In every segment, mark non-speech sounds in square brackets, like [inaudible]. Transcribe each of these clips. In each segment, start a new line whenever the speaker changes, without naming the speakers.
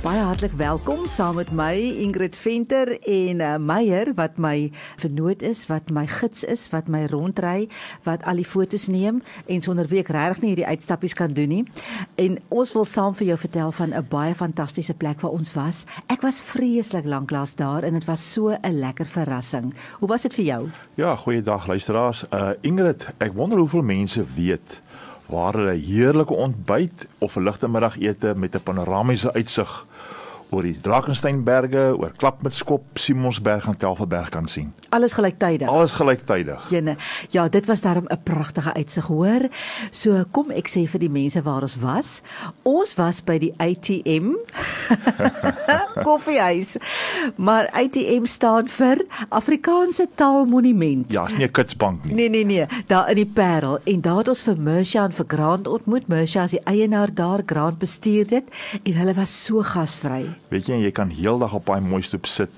Baie hartlik welkom saam met my Ingrid Venter en uh, Meyer wat my vernoot is, wat my gids is, wat my rondry, wat al die fotos neem en sonder wie ek regtig nie hierdie uitstappies kan doen nie. En ons wil saam vir jou vertel van 'n baie fantastiese plek waar ons was. Ek was vreeslik lanklaas daar en dit was so 'n lekker verrassing. Hoe was dit vir jou?
Ja, goeiedag luisteraars. Uh Ingrid, ek wonder hoeveel mense weet waar hulle heerlike ontbyt of 'n ligte middagete met 'n panoramiese uitsig oor die Drakensberge, oor Klapmitskop, Simonsberg en Telferberg kan sien.
Alles gelyktydig.
Alles gelyktydig.
Jene. Ja, dit was daarom 'n pragtige uitsig, hoor. So kom ek sê vir die mense waar ons was. Ons was by die ATM [laughs] koffiehuis. Maar ATM staan vir Afrikaanse Taalmonument.
Ja, is nie 'n kitsbank nie.
Nee nee nee, daar in die Parel en daar het ons vir Mersha en vir Grant ontmoet. Mersha is die eienaar daar, Grant bestuur dit en hulle was so gasvry.
Weet jy, jy kan heeldag op daai mooi stoep sit.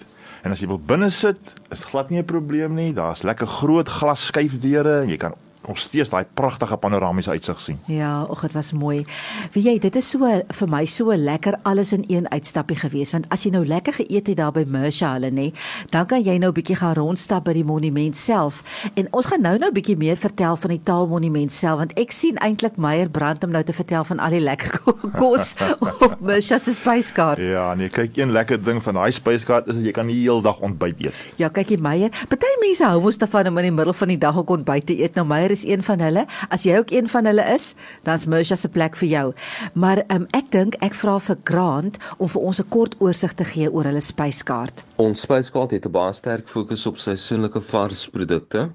En as jy wil binne sit, is glad nie 'n probleem nie. Daar's lekker groot glas skuifdeure en jy kan nog steeds daai pragtige panoramiese uitsig sien.
Ja, ag dit was mooi. Wie jy, dit is so vir my so lekker alles in een uitstappie gewees want as jy nou lekker geëet het daar by Mersha hulle nê, dan kan jy nou 'n bietjie gaan rondstap by die monument self. En ons gaan nou nou 'n bietjie meer vertel van die taalmonument self want ek sien eintlik Meyer brand om nou te vertel van al die lekker [laughs] kos op Mersha se spyskaart.
Ja, nee, kyk een lekker ding van daai spyskaart is dat jy kan die hele dag ontbyt eet.
Ja, kyk jy Meyer, party mense hou mos daarvan om in die middel van die dag ook ontbyt te eet. Nou Meyer is een van hulle. As jy ook een van hulle is, dan's Mersha se plek vir jou. Maar um, ek dink ek vra vir Grant om vir ons 'n kort oorsig te gee oor hulle spyskaart.
Ons spyskaart het 'n baie sterk fokus op seisoenlike varsprodukte.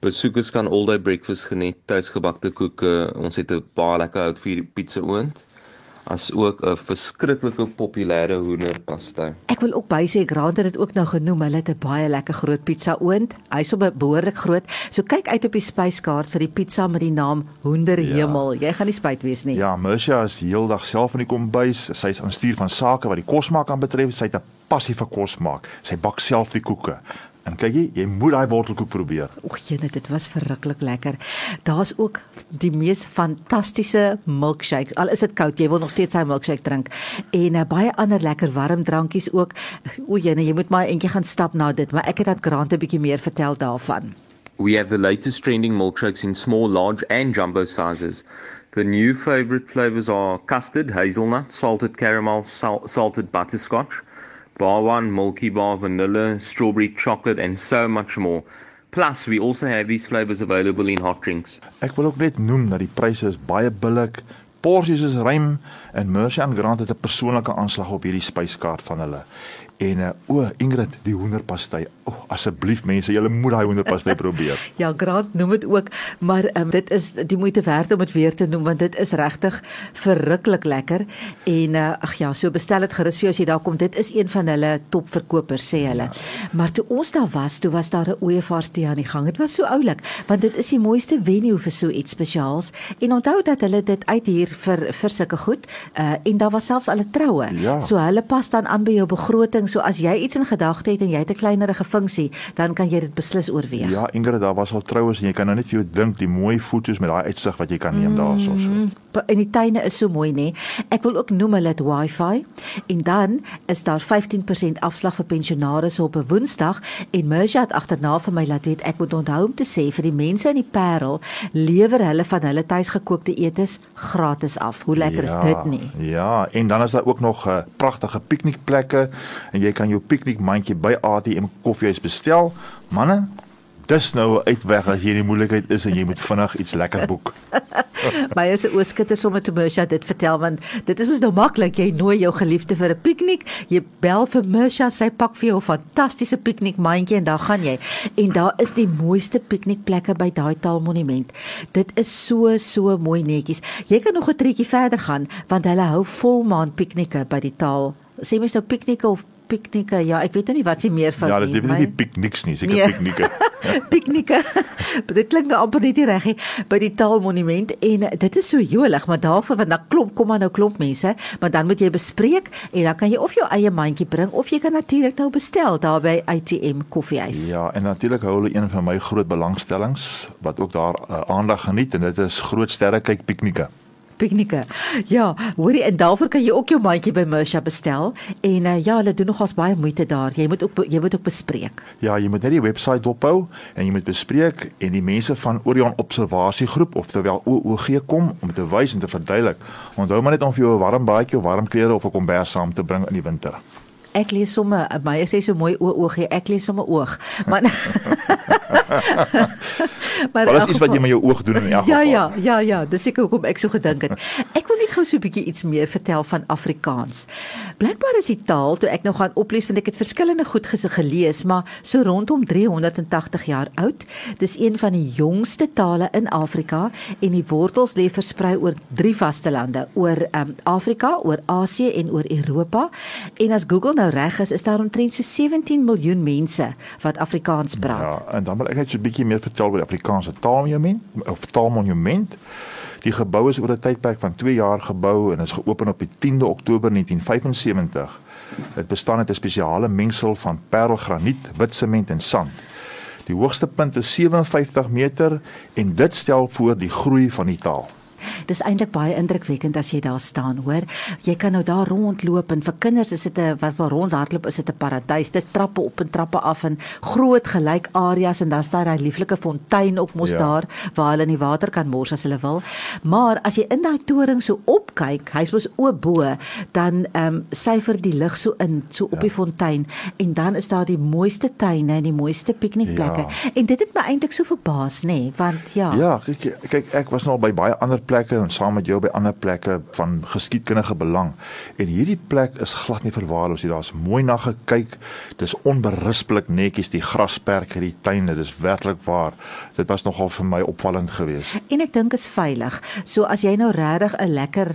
Besoekers kan all-day breakfast geniet, tuisgebakte koeke. Ons het 'n baie lekker hout vir pizza oond as ook 'n verskriklike populêre hoenderpastei.
Ek wil ook bysê Grant het dit ook nou genoem. Hulle het 'n baie lekker groot pizza oond. Hy's op 'n behoorlik groot. So kyk uit op die spyskaart vir die pizza met die naam Hoenderhemel. Ja. Jy gaan nie spyt wees nie.
Ja, Mersha is heeldag self in die kombuis. Sy is aan stuur van sake wat die kosmaak aanbetref. Sy het 'n passie vir kos maak. Sy bak self die koeke. En kyk jy, jy moet daai wortelkoek probeer.
O, jene, dit was verruklik lekker. Daar's ook die mees fantastiese milkshakes. Al is dit koud, jy wil nog steeds sy milkshake drink. En uh, baie ander lekker warm drankies ook. O, jene, jy moet maar eentjie gaan stap na dit, maar ek het dat Grant 'n bietjie meer vertel daarvan.
We have the latest trending milkshakes in small, large and jumbo sizes. The new favorite flavors are custard, hazelnut, salted caramel, sal salted butterscotch, bar one, milky bar, vanilla, strawberry chocolate, and so much more. Plus, we also have these flavors available in hot drinks.
Ek wil ook net noem dat die pryse is baie billik. Porsies is ruim en Mersha en Grant het 'n persoonlike aanslag op hierdie spyskaart van hulle. En uh, o, Ingrid, die hoenderpastei. O, oh, asseblief mense, julle moet daai hoenderpastei [laughs] probeer.
Ja, Grant noem dit ook, maar um, dit is die moeite werd om dit weer te noem want dit is regtig verruklik lekker. En uh, ag ja, so bestel dit gerus vir jou as jy daar kom. Dit is een van hulle topverkopers sê hulle. Ja. Maar toe ons daar was, toe was daar 'n ooievaarstee aan die gang. Dit was so oulik want dit is die mooiste venue vir so iets spesiaals. En onthou dat hulle dit uit hier vir vir sulke goed. Uh en daar was selfs al 'n troue.
Ja.
So hulle pas dan aan by jou begroting. So as jy iets in gedagte het en jy het 'n kleinerige funksie, dan kan jy dit beslis oorweeg.
Ja, Ingrid, daar was al troues en jy kan nou net vir jou dink die mooi foto's met daai uitsig wat jy kan neem mm. daarso so.
En die tuine is so mooi nê. Ek wil ook noem hulle het wifi en dan is daar 15% afslag vir pensionaars op 'n Woensdag en Mersha het agterna vir my laat weet ek moet onthou om te sê vir die mense in die Parel lewer hulle van hulle tuisgekookte etes gratis af. Hoe lekker
ja,
is dit nie?
Ja, en dan is daar ook nog 'n uh, pragtige piknikplekke en jy kan jou piknikmandjie by ATM Koffiehuis bestel. Manne, dis nou 'n uitweg as jy in die moeilikheid is en jy moet vinnig iets lekker boek. [laughs]
My is 'n oorskitter sommer te Mersha dit vertel want dit is mos nou maklik jy nooi jou geliefde vir 'n piknik, jy bel vir Mersha, sy pak vir jou 'n fantastiese piknikmandjie en dan gaan jy. En daar is die mooiste piknikplekke by daai taalmonument. Dit is so so mooi netjies. Jy kan nog 'n tretjie verder gaan want hulle hou volmaan piknikke by die taal. Sê mens nou piknikke of piknikke. Ja, ek weet nou nie wat se meer van
Ja, dit is nie pikniks nie, seker nee. piknikke.
piknieke. [laughs] [laughs] dit klink nou amper net reg by die Taalmonument en dit is so jolig, maar daarvoor want dan klomp kom maar nou klomp mense, maar dan moet jy bespreek en dan kan jy of jou eie mandjie bring of jy kan natuurlik nou bestel daar by ATM koffiehuis.
Ja, en natuurlik hou hulle een van my groot belangstellings wat ook daar uh, aandag geniet en dit is groot sterre kyk piknieke
piknieke. Ja, hoorie en daarvoor kan jy ook jou maatjie by Mersha bestel en uh, ja, hulle doen nogals baie moeite daar. Jy moet ook jy moet ook bespreek.
Ja, jy moet net die webwerf dophou en jy moet bespreek en die mense van Orion Observasiegroep of terwyl OOG kom om te wys en te verduidelik. Onthou maar net om vir jou 'n warm baadjie of warm klere of 'n kombers saam te bring in die winter.
Ek lees sommer my sê so mooi OOG, ek lees sommer oog. Maar [laughs] [laughs] [laughs]
maar dit is iets wat jy met jou oog doen in elk
geval. Ja, ja, ja, ja, dis seker hoekom ek so gedink het. Ek wil net gou so 'n bietjie iets meer vertel van Afrikaans. Blykbaar is die taal toe ek nou gaan oplees want ek het verskillende goed gelees, maar so rondom 380 jaar oud. Dis een van die jongste tale in Afrika en die wortels lê versprei oor drie vaste lande, oor um, Afrika, oor Asië en oor Europa. En as Google nou reg is, is daar omtrent so 17 miljoen mense wat Afrikaans praat.
Ja, en dan wil ek net so 'n bietjie meer vertel oor die Afrikaanse taalmonument of taalmonument. Die gebou is oor 'n tydperk van 2 jaar gebou en is geopen op die 10de Oktober 1975. Dit bestaan uit 'n spesiale mengsel van parelgraniet, wit sement en sand. Die hoogste punt is 57 meter en dit stel voor die groei van die taal.
Dis eintlik baie indrukwekkend as jy daar staan, hoor. Jy kan nou daar rondloop en vir kinders is dit 'n wat vir rondhardloop is dit 'n paradys. Dis trappe op en trappe af en groot gelyk areas en dan's daar daai lieflike fontein op mos ja. daar waar hulle in die water kan mors as hulle wil. Maar as jy in daai toring so opkyk, hy's mos oop bo, dan ehm um, syfer die lig so in so op ja. die fontein en dan is daar die mooiste tuine en die mooiste piknikplekke. Ja. En dit het my eintlik so verbaas, nê, nee, want ja.
Ja, kyk kyk ek was nou by baie ander plekke en saam met jou by ander plekke van geskiedkundige belang. En hierdie plek is glad nie verwaarloos nie. Daar's mooi na gekyk. Dis onberispelik netjies die grasperk hierdie tuine. Dis werklik waar. Dit was nogal vir my opvallend geweest.
En ek dink is veilig. So as jy nou regtig 'n lekker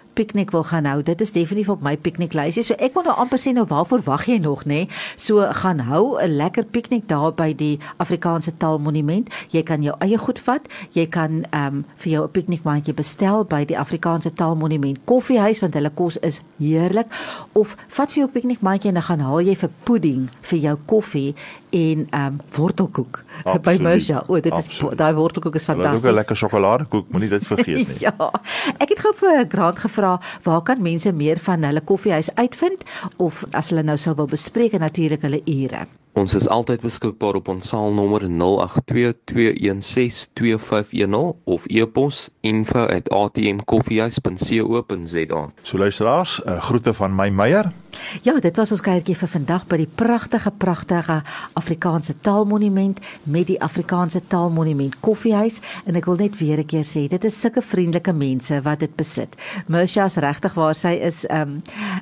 piknik wil gaan hou. Dit is definitief op my pikniklysie. So ek wil nou amper sê nou waarvoor wag jy nog nê? So gaan hou 'n lekker piknik daar by die Afrikaanse Taalmonument. Jy kan jou eie goed vat. Jy kan ehm um, vir jou 'n piknikmandjie bestel by die Afrikaanse Taalmonument Koffiehuis want hulle kos is heerlik. Of vat vir jou piknikmandjie en dan gaan haal jy vir pudding vir jou koffie en ehm um, wortelkoek [laughs] Absoluut. by Mersha. O, dit Absoluut. is daai wortelkoek is fantasties.
Ook 'n lekker sjokoladekoek, moenie dit vergeet [laughs] nie.
ja. Ek het gou vir Grant gevra, waar kan mense meer van hulle koffiehuis uitvind of as hulle nou sou wil bespreek en natuurlik hulle ure.
Ons is altyd beskikbaar op ons saalnommer 0822162510 of e-pos info@atmkoffiehuis.co.za.
So luisteraars, uh, groete van my Meyer.
Ja, dit was ons kuiertjie vir vandag by die pragtige pragtige Afrikaanse Taalmonument met die Afrikaanse Taalmonument Koffiehuis en ek wil net weer 'n keer sê, dit is sulke vriendelike mense wat dit besit. Mersha is regtig waar sy is, ehm um,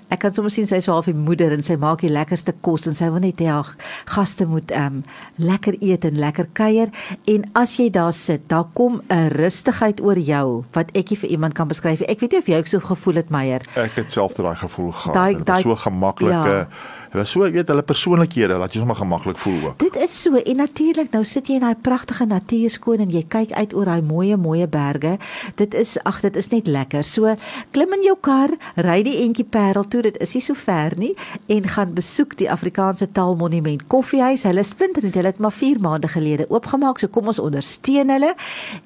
ek kan sommer sien sy is half die moeder en sy maak die lekkerste kos en sy wil net hê haar gaste moet ehm um, lekker eet en lekker kuier en as jy daar sit, daar kom 'n rustigheid oor jou wat ek nie vir iemand kan beskryf nie. Ek weet nie of jy ook so gevoel het Meyer.
Ek het self daai gevoel gehad. Daai daai so gemaklike ja. So weet hulle persoonlikhede laat jy sommer gemaklik voel ook.
Dit is so en natuurlik nou sit jy in daai pragtige natuurskoon en jy kyk uit oor daai mooi mooi berge. Dit is ag dit is net lekker. So klim in jou kar, ry die entjie Parel toe. Dit is nie so ver nie en gaan besoek die Afrikaanse Taalmonument Koffiehuis. Hulle splinter net hulle het maar 4 maande gelede oopgemaak. So kom ons ondersteun hulle.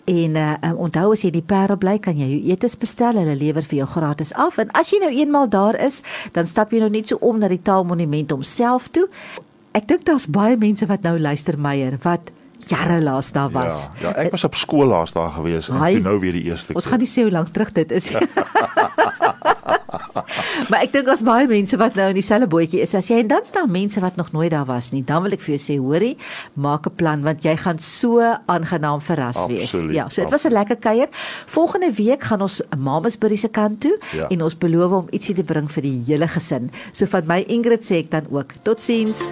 En uh, onthou as jy die Parel bly, kan jy jou etes bestel. Hulle lewer vir jou gratis af. En as jy nou eenmal daar is, dan stap jy nou net so om na die Taalmonument testament homself toe. Ek dink daar's baie mense wat nou luister Meyer wat jare laas daar was.
Ja, ja ek was op skool laas daar gewees en Hi, nou weer die eerste
keer. Ons gaan nie sê hoe lank terug dit is. [laughs] [laughs] maar ek dink as baie mense wat nou in dieselfde bootjie is as jy en dan staan mense wat nog nooit daar was nie. Dan wil ek vir jou sê, hoorie, maak 'n plan want jy gaan so aangenaam verras wees. Ja, so dit was 'n lekker kuier. Volgende week gaan ons Mamasbury se kant toe ja. en ons beloof om ietsie te bring vir die hele gesin. So van my Ingrid sê ek dan ook. Totsiens.